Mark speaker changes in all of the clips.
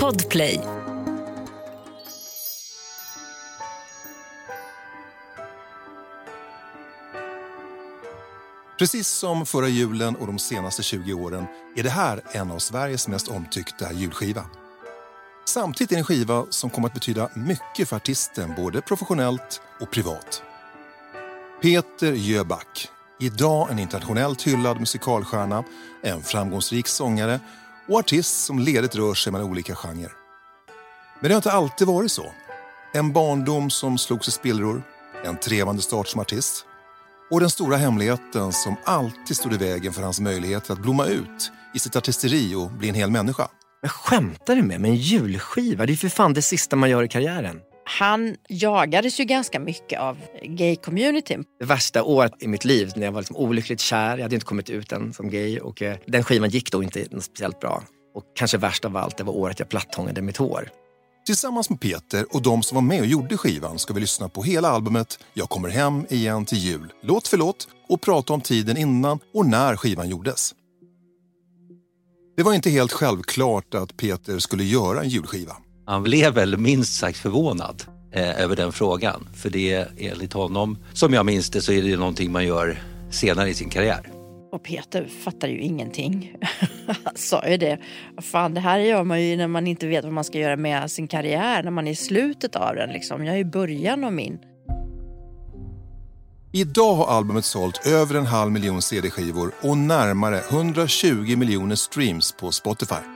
Speaker 1: Podplay.
Speaker 2: Precis som förra julen och de senaste 20 åren är det här en av Sveriges mest omtyckta julskiva. Samtidigt är det en skiva som kommer att betyda mycket för artisten både professionellt och privat. Peter Jöback, idag en internationellt hyllad musikalstjärna, en framgångsrik sångare och artist som ledigt rör sig mellan olika genrer. Men det har inte alltid varit så. En barndom som slogs i spillror, en trevande start som artist och den stora hemligheten som alltid stod i vägen för hans möjligheter att blomma ut i sitt artisteri och bli en hel människa.
Speaker 3: Men skämtar du med mig? En julskiva? Det är för fan det sista man gör i karriären.
Speaker 4: Han jagades ju ganska mycket av gay-communityn.
Speaker 3: Det värsta året i mitt liv när jag var liksom olyckligt kär. Jag hade inte kommit ut än som gay och eh, den skivan gick då inte speciellt bra. Och kanske värst av allt, det var året jag plattångade mitt hår.
Speaker 2: Tillsammans med Peter och de som var med och gjorde skivan ska vi lyssna på hela albumet Jag kommer hem igen till jul, låt för låt och prata om tiden innan och när skivan gjordes. Det var inte helt självklart att Peter skulle göra en julskiva.
Speaker 5: Han blev väl minst sagt förvånad eh, över den frågan. För det enligt honom, som jag minns det, så är det någonting man gör senare i sin karriär.
Speaker 4: Och Peter fattar ju ingenting. Han sa ju det. Fan, det här gör man ju när man inte vet vad man ska göra med sin karriär, när man är i slutet av den. Liksom. Jag är i början av min.
Speaker 2: Idag har albumet sålt över en halv miljon CD-skivor och närmare 120 miljoner streams på Spotify.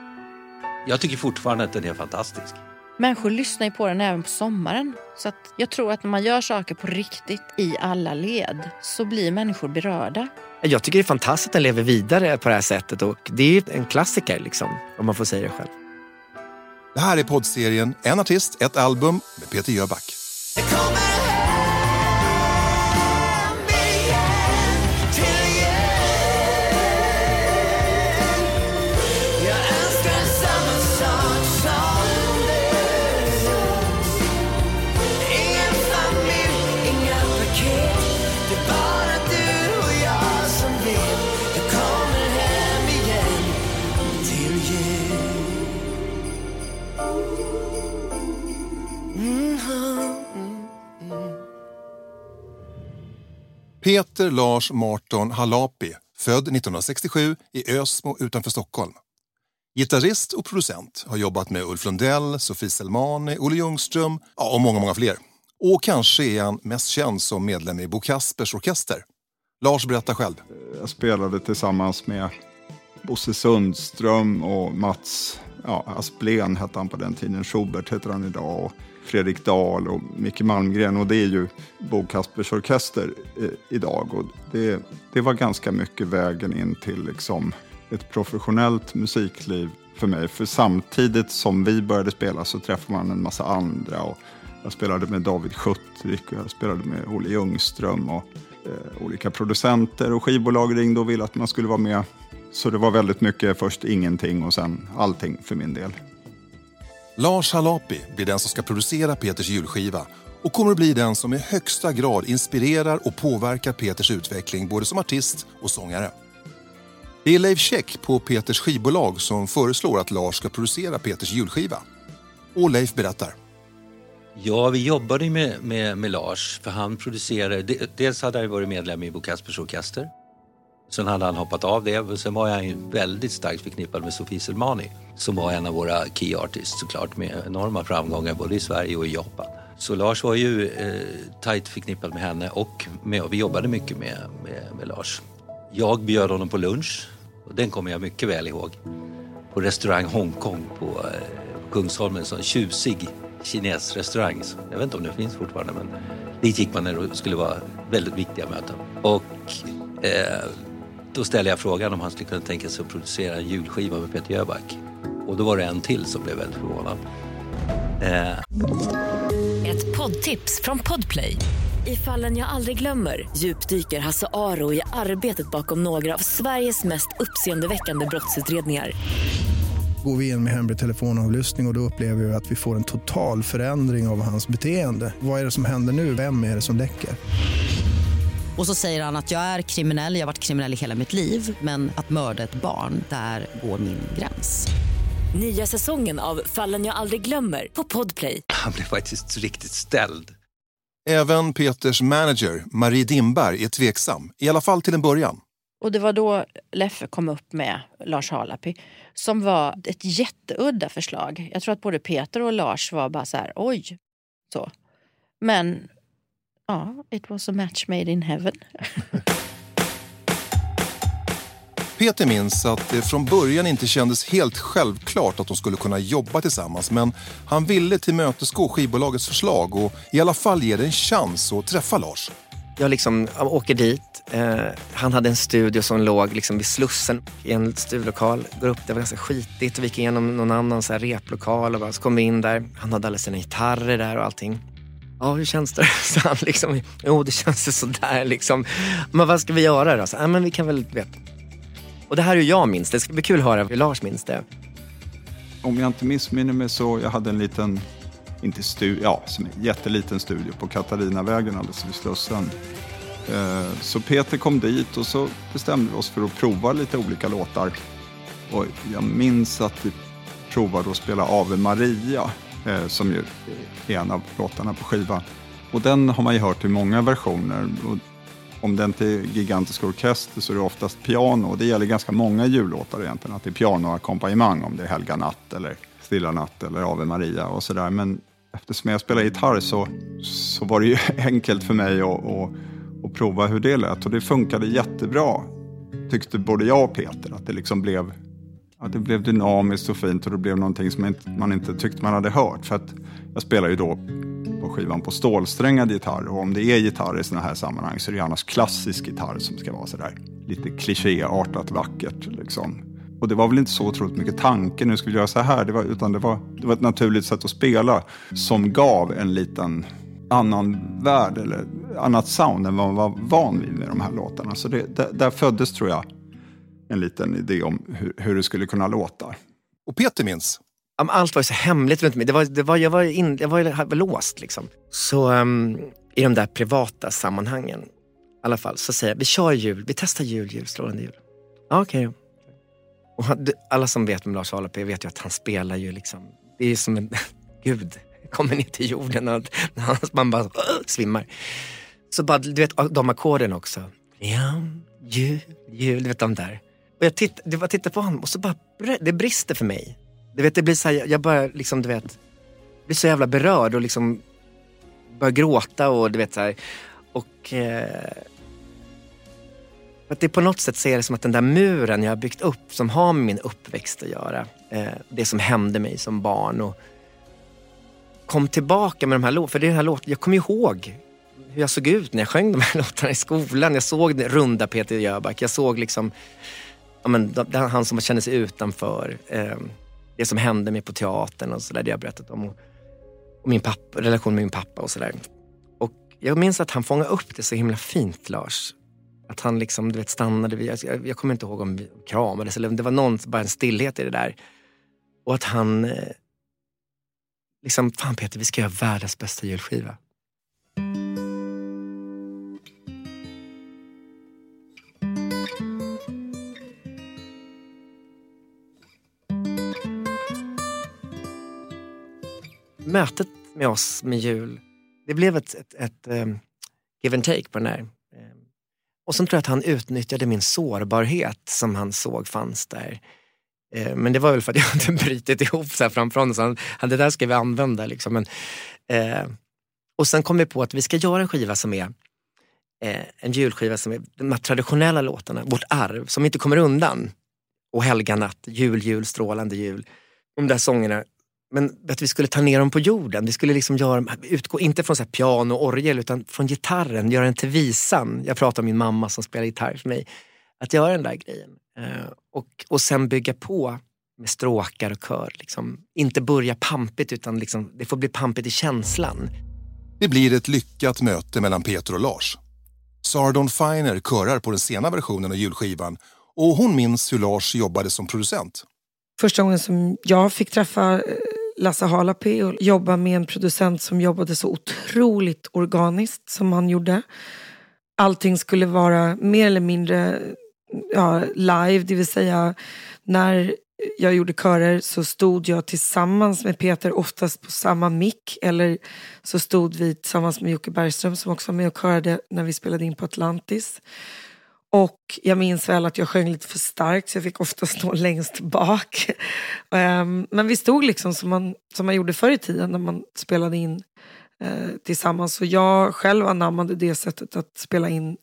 Speaker 5: Jag tycker fortfarande att den är fantastisk.
Speaker 4: Människor lyssnar ju på den även på sommaren. Så att jag tror att när man gör saker på riktigt i alla led så blir människor berörda.
Speaker 3: Jag tycker det är fantastiskt att den lever vidare på det här sättet och det är en klassiker liksom, om man får säga det själv.
Speaker 2: Det här är poddserien En artist, ett album med Peter Jöback. Peter Lars Marton Halapi, född 1967 i Ösmo utanför Stockholm. Gitarrist och producent, har jobbat med Ulf Lundell, Sofie Selmani, Olle Ljungström ja, och många, många fler. Och kanske är han mest känd som medlem i Bo Kaspers Orkester. Lars berättar själv.
Speaker 6: Jag spelade tillsammans med Bosse Sundström och Mats ja, Asplén hette han på den tiden. Schubert heter han idag. Och Fredrik Dahl och Micke Malmgren. Och det är ju Bo Kaspers Orkester eh, idag. Och det, det var ganska mycket vägen in till liksom ett professionellt musikliv för mig. För samtidigt som vi började spela så träffade man en massa andra. Och jag spelade med David Schuttrik och jag spelade med Olle Ljungström. Och, eh, olika producenter och skivbolag ringde och ville att man skulle vara med. Så det var väldigt mycket först ingenting och sen allting för min del.
Speaker 2: Lars Halapi blir den som ska producera Peters julskiva och kommer att bli den som i högsta grad inspirerar och påverkar Peters utveckling både som artist och sångare. Det är Leif Käck på Peters skivbolag som föreslår att Lars ska producera Peters julskiva. Och Leif berättar.
Speaker 5: Ja, vi jobbade med, med, med Lars för han producerade, dels hade han varit medlem i Bo Kaspers Orkester. Sen hade han hoppat av det och sen var han väldigt starkt förknippad med Sofie Selmani som var en av våra key artists såklart med enorma framgångar både i Sverige och i Japan. Så Lars var ju eh, tajt förknippad med henne och, med, vi jobbade mycket med, med, med Lars. Jag bjöd honom på lunch och den kommer jag mycket väl ihåg. På restaurang Hongkong på eh, Kungsholmen, en sån tjusig kinesrestaurang. Jag vet inte om det finns fortfarande men dit gick man när det skulle vara väldigt viktiga möten. Och eh, då ställde jag frågan om han skulle kunna tänka sig att producera en julskiva med Peter Jöback. Och då var det en till som blev väldigt förvånad. Eh.
Speaker 1: Ett poddtips från Podplay. I fallen jag aldrig glömmer djupdyker Hasse Aro i arbetet bakom några av Sveriges mest uppseendeväckande brottsutredningar.
Speaker 7: Går vi in med hemlig telefonavlyssning och, och då upplever vi att vi får en total förändring av hans beteende. Vad är det som händer nu? Vem är det som läcker?
Speaker 8: Och så säger han att jag är kriminell, jag har varit kriminell i hela mitt liv men att mörda ett barn, där går min gräns.
Speaker 1: Nya säsongen av Fallen jag aldrig glömmer på Podplay.
Speaker 5: Han blev faktiskt riktigt ställd.
Speaker 2: Även Peters manager, Marie Dimberg, är tveksam. I alla fall till en början.
Speaker 4: Och det var då Leffe kom upp med Lars Halapi som var ett jätteudda förslag. Jag tror att både Peter och Lars var bara så här, oj. Så. Men ja, it was a match made in heaven.
Speaker 2: Peter minns att det från början inte kändes helt självklart att de skulle kunna jobba tillsammans men han ville tillmötesgå skivbolagets förslag och i alla fall ge det en chans att träffa Lars.
Speaker 3: Jag liksom åker dit. Eh, han hade en studio som låg liksom vid Slussen i en studiolokal. Går upp, det var ganska skitigt. Vi gick igenom någon annan så här replokal och bara, så kom vi in där. Han hade alla sina gitarrer där och allting. Ja, hur känns det? Så han liksom, jo det känns sådär liksom. Men vad ska vi göra då? Så, ja, men vi kan väl, vet. Och det här är hur jag minns det. Det ska bli kul att höra hur Lars minns det.
Speaker 6: Om jag inte missminner mig så jag hade en liten, inte studio, ja, som en jätteliten studio på Katarinavägen alldeles vid Slussen. Eh, så Peter kom dit och så bestämde vi oss för att prova lite olika låtar. Och jag minns att vi provade att spela Ave Maria, Eh, som ju är en av låtarna på skivan. Och den har man ju hört i många versioner. Och om den är gigantisk orkester så är det oftast piano. Och det gäller ganska många jullåtar egentligen, att det är pianoackompanjemang om det är Helga natt eller Stilla natt eller Ave Maria och sådär. Men eftersom jag spelar gitarr så, så var det ju enkelt för mig att, att, att prova hur det lät. Och det funkade jättebra, tyckte både jag och Peter. Att det liksom blev, att det blev dynamiskt och fint och det blev någonting som man inte, man inte tyckte man hade hört. För att jag spelar ju då på skivan på stålsträngad gitarr. Och om det är gitarr i sådana här sammanhang så är det annars klassisk gitarr som ska vara sådär lite klichéartat vackert. Liksom. Och det var väl inte så otroligt mycket tanke, nu ska vi göra så här, det var, utan det var, det var ett naturligt sätt att spela som gav en liten annan värld eller annat sound än vad man var van vid med de här låtarna. Så det, där, där föddes, tror jag, en liten idé om hur, hur det skulle kunna låta.
Speaker 2: Och Peter minns.
Speaker 3: Allt var så hemligt runt mig. Det var, det var, jag var, in, jag var, låst liksom. Så um, i de där privata sammanhangen, i alla fall, så säger jag, vi kör jul, vi testar jul, jul, strålande jul. Ja, okej. Och han- du- alla som vet om Lars Ahlapé vet ju att han spelar ju liksom, det är som en gud kommer ner till jorden och man bara svimmar. Så bara, du vet de ackorden också. Ja, jul, jul, du vet de där. Och jag titt, det var på honom och så bara, det brister för mig. Du vet, det blir så här, jag bara liksom, du vet, blir så jävla berörd och liksom börjar gråta och du vet så här. Och eh, för att det på något sätt ser det som att den där muren jag har byggt upp som har med min uppväxt att göra, eh, det som hände mig som barn och kom tillbaka med de här låtarna. För det är den här låt, jag kommer ihåg hur jag såg ut när jag sjöng de här låtarna i skolan. Jag såg runda Peter Jöback, jag såg liksom ja, men, det han som kände sig utanför. Eh, det som hände mig på teatern och sådär, det jag berättat om. Och, och min pappa, relation med min pappa och sådär. Och jag minns att han fångade upp det så himla fint, Lars. Att han liksom, du vet, stannade vid, jag, jag kommer inte ihåg om vi kramades eller om det var någon, bara en stillhet i det där. Och att han, eh, liksom, fan Peter, vi ska göra världens bästa julskiva. Mötet med oss med jul, det blev ett, ett, ett um, give and take på den här. Um, ehm, och sen tror jag att han utnyttjade min sårbarhet som han såg fanns där. Ehm, men det var väl för att jag hade brutit ihop så här framför honom. Så han, han, det där ska vi använda. Liksom. Men, eh, och sen kom vi på att vi ska göra en skiva som är eh, en julskiva som är de här traditionella låtarna, vårt arv, som inte kommer undan. Och Helga natt, jul, jul, strålande jul. De där sångerna men att vi skulle ta ner dem på jorden. Vi skulle liksom göra, utgå inte från så här piano och orgel utan från gitarren, göra den till visan. Jag pratar om min mamma som spelar gitarr för mig. Att göra den där grejen. Eh, och, och sen bygga på med stråkar och kör. Liksom. Inte börja pampigt utan liksom, det får bli pampigt i känslan.
Speaker 2: Det blir ett lyckat möte mellan Peter och Lars. Sardon Finer körar på den sena versionen av julskivan och hon minns hur Lars jobbade som producent.
Speaker 9: Första gången som jag fick träffa eh, Lasse Halapi och jobba med en producent som jobbade så otroligt organiskt som han gjorde. Allting skulle vara mer eller mindre ja, live, det vill säga när jag gjorde körer så stod jag tillsammans med Peter oftast på samma mick eller så stod vi tillsammans med Jocke Bergström som också var med och körade när vi spelade in på Atlantis. Och jag minns väl att jag sjöng lite för starkt så jag fick ofta stå längst bak. Ehm, men vi stod liksom som man, som man gjorde förr i tiden när man spelade in eh, tillsammans. Så jag själv anammade det sättet att spela in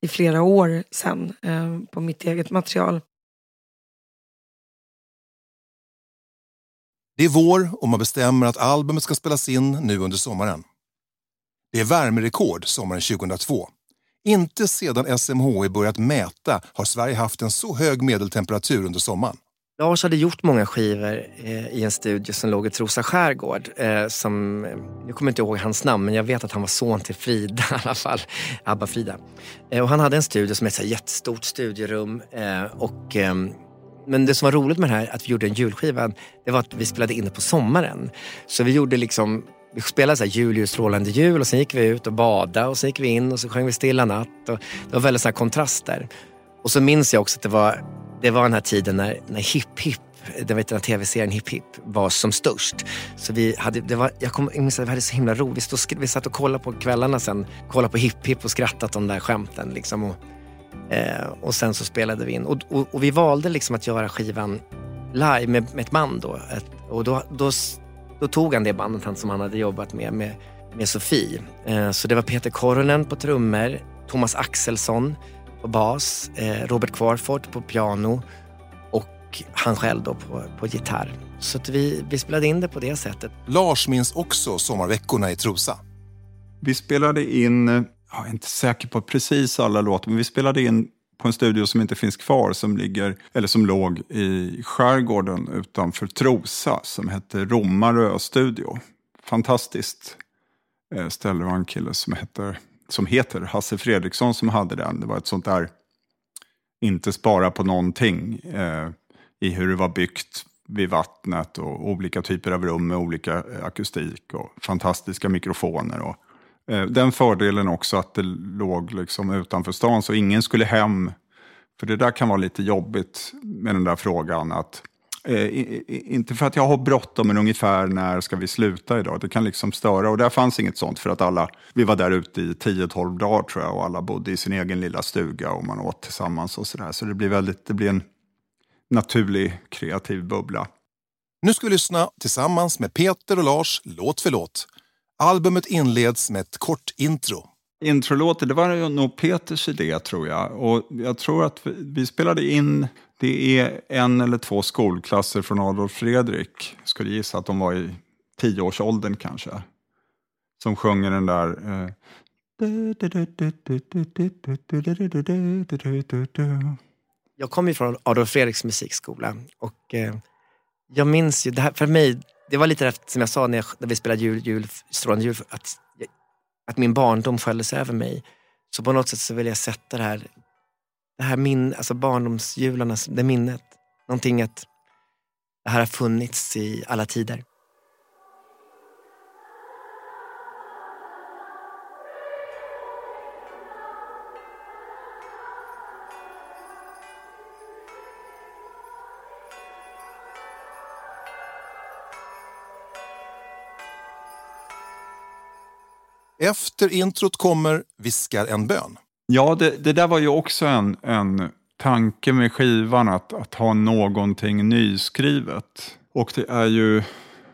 Speaker 9: i flera år sen ehm, på mitt eget material.
Speaker 2: Det är vår och man bestämmer att albumet ska spelas in nu under sommaren. Det är värmerekord sommaren 2002. Inte sedan SMHI börjat mäta har Sverige haft en så hög medeltemperatur under sommaren.
Speaker 3: Lars hade gjort många skivor eh, i en studio som låg i Trosa skärgård. Eh, som, eh, jag kommer inte ihåg hans namn men jag vet att han var son till Frida i alla fall. Abba-Frida. Och han hade en studio som är ett jättestort studiorum. Och, ehm, men det som var roligt med det här, att vi gjorde en julskiva, det var att vi spelade in det på sommaren. Så vi gjorde liksom vi spelade så här jul, jul, strålande jul och sen gick vi ut och badade och sen gick vi in och så sjöng vi Stilla natt. Och det var väldigt här kontraster. Och så minns jag också att det var, det var den här tiden när, när Hipp Hipp den, vet, den tv-serien Hipp Hipp var som störst. Så vi hade, det var, jag, kom, jag minns att vi hade så himla roligt. Vi, vi satt och kollade på kvällarna sen, kollade på Hipp Hipp och skrattat de där skämten. Liksom, och, eh, och sen så spelade vi in. Och, och, och, vi valde liksom att göra skivan live med, med ett band då. Ett, och då, då då tog han det bandet han, som han hade jobbat med, med, med Sofie. Eh, så det var Peter Koronen på trummor, Thomas Axelsson på bas, eh, Robert Kvarfort på piano och han själv då på, på gitarr. Så vi, vi spelade in det på det sättet.
Speaker 2: Lars minns också sommarveckorna i Trosa.
Speaker 6: Vi spelade in, jag är inte säker på precis alla låtar, men vi spelade in på en studio som inte finns kvar som, ligger, eller som låg i skärgården utanför Trosa som hette Romarö studio. Fantastiskt eh, ställe var en kille som heter, som heter Hasse Fredriksson som hade den. Det var ett sånt där, inte spara på någonting eh, i hur det var byggt vid vattnet och olika typer av rum med olika eh, akustik och fantastiska mikrofoner. Och, Eh, den fördelen också att det låg liksom utanför stan så ingen skulle hem. För det där kan vara lite jobbigt med den där frågan. att eh, Inte för att jag har bråttom, men ungefär när ska vi sluta idag? Det kan liksom störa. Och där fanns inget sånt för att alla, vi var där ute i 10-12 dagar tror jag. Och alla bodde i sin egen lilla stuga och man åt tillsammans och sådär. Så det blir, väldigt, det blir en naturlig kreativ bubbla.
Speaker 2: Nu ska vi lyssna tillsammans med Peter och Lars, låt för låt. Albumet inleds med ett kort intro.
Speaker 6: Introlåten, det var nog Peters idé tror jag. Och jag tror att vi, spelade in, det är en eller två skolklasser från Adolf Fredrik. Jag skulle gissa att de var i tioårsåldern kanske. Som sjunger den där... Eh,
Speaker 3: jag kommer ju från Adolf Fredriks musikskola och eh, jag minns ju, det här, för mig, det var lite som jag sa när, jag, när vi spelade jul, jul, strålande jul, att, att min barndom sköljdes över mig. Så på något sätt så vill jag sätta det här, det här min, alltså barndomsjularna, det minnet. Någonting att det här har funnits i alla tider.
Speaker 2: Efter introt kommer Viskar en bön.
Speaker 6: Ja, det, det där var ju också en, en tanke med skivan, att, att ha någonting nyskrivet. Och det är ju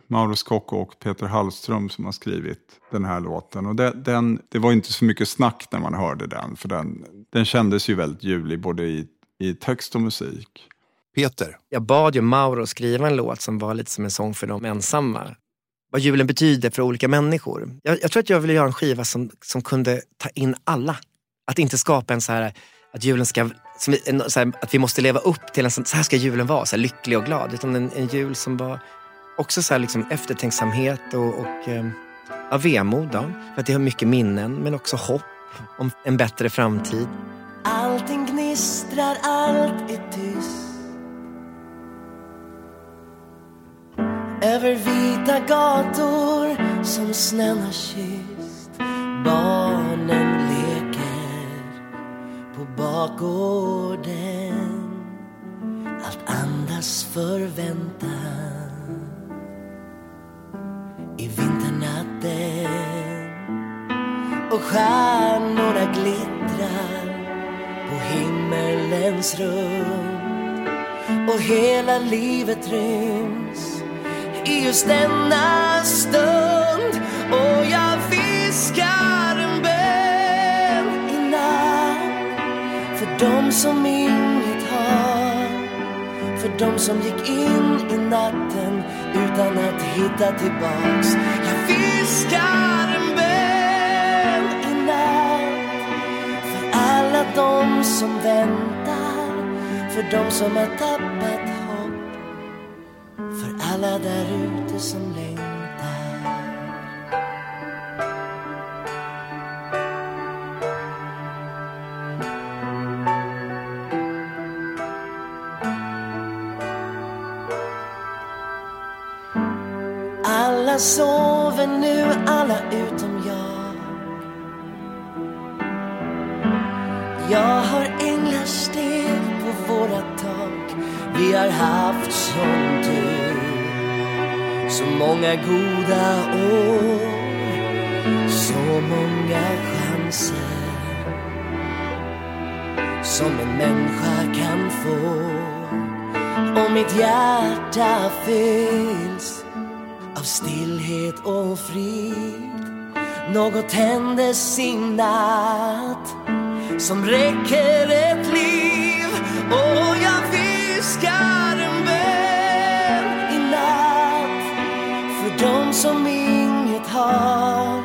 Speaker 6: Mauro Scocco och Peter Hallström som har skrivit den här låten. Och det, den, det var inte så mycket snack när man hörde den, för den, den kändes ju väldigt julig både i, i text och musik.
Speaker 2: Peter.
Speaker 3: Jag bad ju Mauro skriva en låt som var lite som en sång för de ensamma vad julen betyder för olika människor. Jag, jag, tror att jag ville göra en skiva som, som kunde ta in alla. Att inte skapa en så här, att julen ska, som, en, här, att vi måste leva upp till en sån, så här ska julen vara, så här, lycklig och glad. Utan en, en jul som var också så här, liksom, eftertänksamhet och, och ehm, ja, vemod. Då, för att det har mycket minnen, men också hopp om en bättre framtid.
Speaker 10: Allting gnistrar, allt är tyst Över vita gator som snön har kysst Barnen leker på bakgården. Allt andas förväntan i vinternatten. Och stjärnorna glittrar på himmelens rund och hela livet ryms i just denna stund. Och jag viskar en bön i natt. För dem som inget har. För dem som gick in i natten utan att hitta tillbaks. Jag viskar en bön i natt. För alla de som väntar. För de som har tappat alla där ute som längtar många goda år. Så många chanser Som en människa kan få. Och mitt hjärta fylls av stillhet och frid. Något händes i natt som räcker ett liv. Och jag viskar som inget har.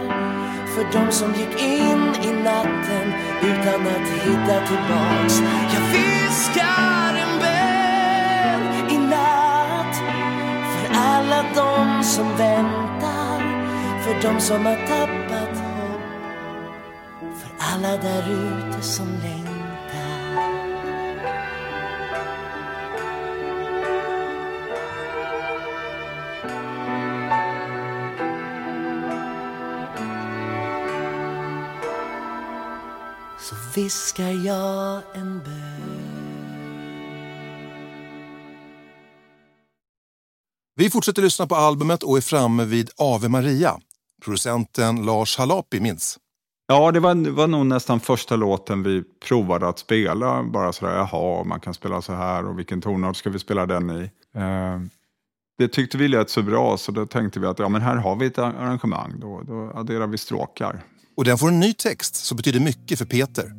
Speaker 10: För de som gick in i natten utan att hitta tillbaks. Jag viskar en bön i natt. För alla de som väntar. För de som har tappat hopp. För alla där ute som längtar. Viskar jag en bön
Speaker 2: Vi fortsätter lyssna på albumet och är framme vid Ave Maria. Producenten Lars Halapi minns.
Speaker 6: Ja, det var, var nog nästan första låten vi provade att spela. Bara sådär, jaha, man kan spela så här och vilken tonart ska vi spela den i? Eh, det tyckte vi lät så bra så då tänkte vi att ja, men här har vi ett arrangemang, då, då adderar vi stråkar.
Speaker 2: Och den får en ny text som betyder mycket för Peter.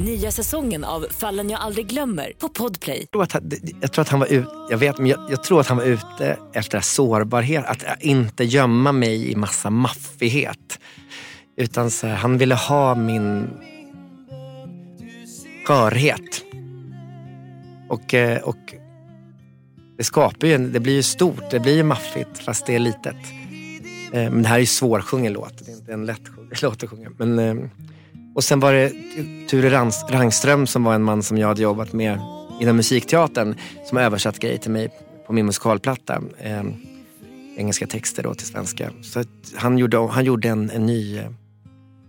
Speaker 1: Nya säsongen av Fallen jag aldrig glömmer på Podplay.
Speaker 3: tror att, han- jag tror att han var ute, jag vet, men jag, jag tror att han var ute efter sårbarhet. Att inte gömma mig i massa maffighet. Utan så här, han ville ha min skörhet. Och, eh, och det skapar ju, det blir ju stort, det blir ju maffigt fast det är litet. Eh, men det här är ju svårsjungen låt, det är inte en lätt låt att sjunga. Men, eh, och sen var det Ture Rangström som var en man som jag hade jobbat med inom musikteatern som översatt grejer till mig på min musikalplatta. Eh, engelska texter då till svenska. Så att han gjorde, han gjorde en, en, ny,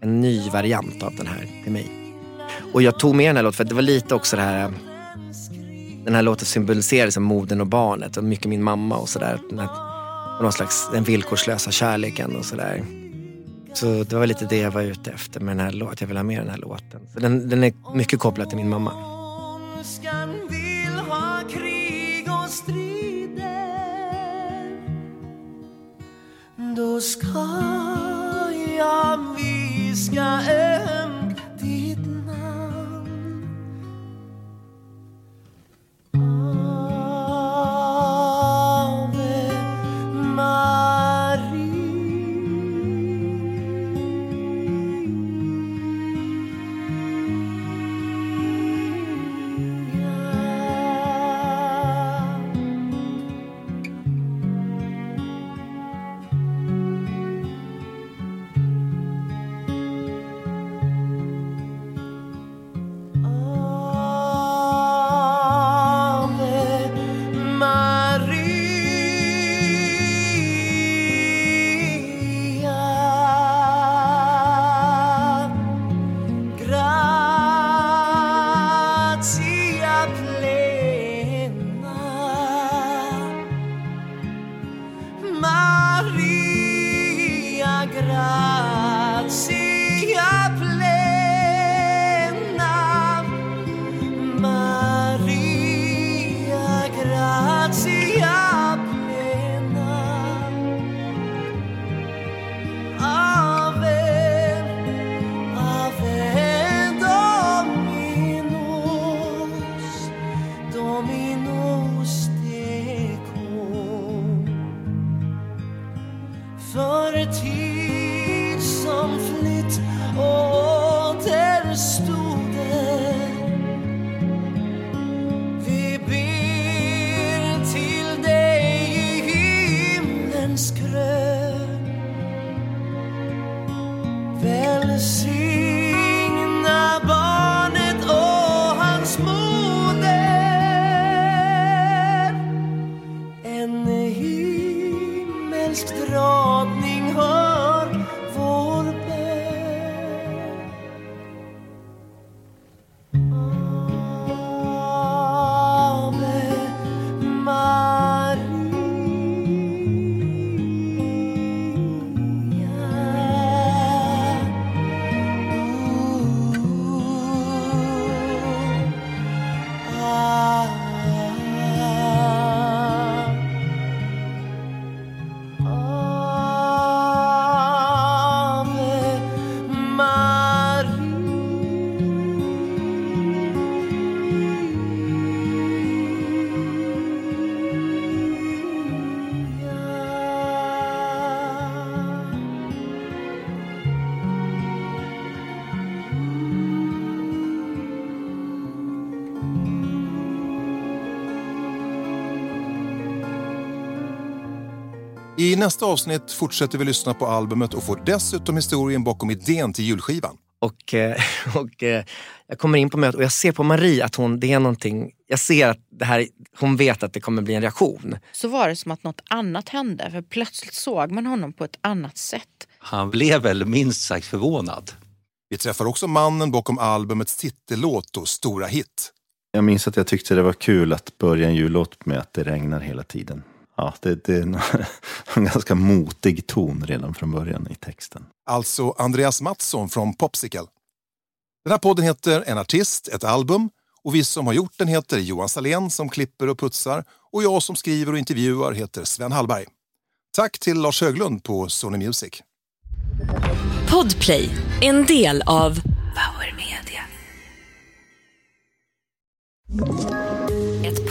Speaker 3: en ny variant av den här till mig. Och jag tog med den här låten för att det var lite också det här den här låten symboliserar liksom modern och barnet och mycket min mamma och sådär. Den, någon slags den villkorslösa kärleken och sådär. Så det var lite det jag var ute efter med den här låten, jag vill ha med den här låten. Så den, den är mycket kopplad till min mamma.
Speaker 10: Ondskan vill ha krig och strid måste gå för tid I
Speaker 2: nästa avsnitt fortsätter vi lyssna på albumet och får dessutom historien bakom idén till julskivan.
Speaker 3: Och, eh, och eh, jag kommer in på mötet och jag ser på Marie att hon, det är någonting, jag ser att det här, hon vet att det kommer bli en reaktion.
Speaker 4: Så var det som att något annat hände. För plötsligt såg man honom på ett annat sätt.
Speaker 5: Han blev väl minst sagt förvånad.
Speaker 2: Vi träffar också mannen bakom albumets titellåt och stora hit.
Speaker 11: Jag minns att jag tyckte det var kul att börja en jullåt med att det regnar hela tiden. Ja, det, det är en, en ganska motig ton redan från början i texten.
Speaker 2: Alltså Andreas Mattsson från Popsicle. Den här podden heter En artist, ett album och vi som har gjort den heter Johan Salén som klipper och putsar och jag som skriver och intervjuar heter Sven Hallberg. Tack till Lars Höglund på Sony Music.
Speaker 1: Podplay, en del av Power Media.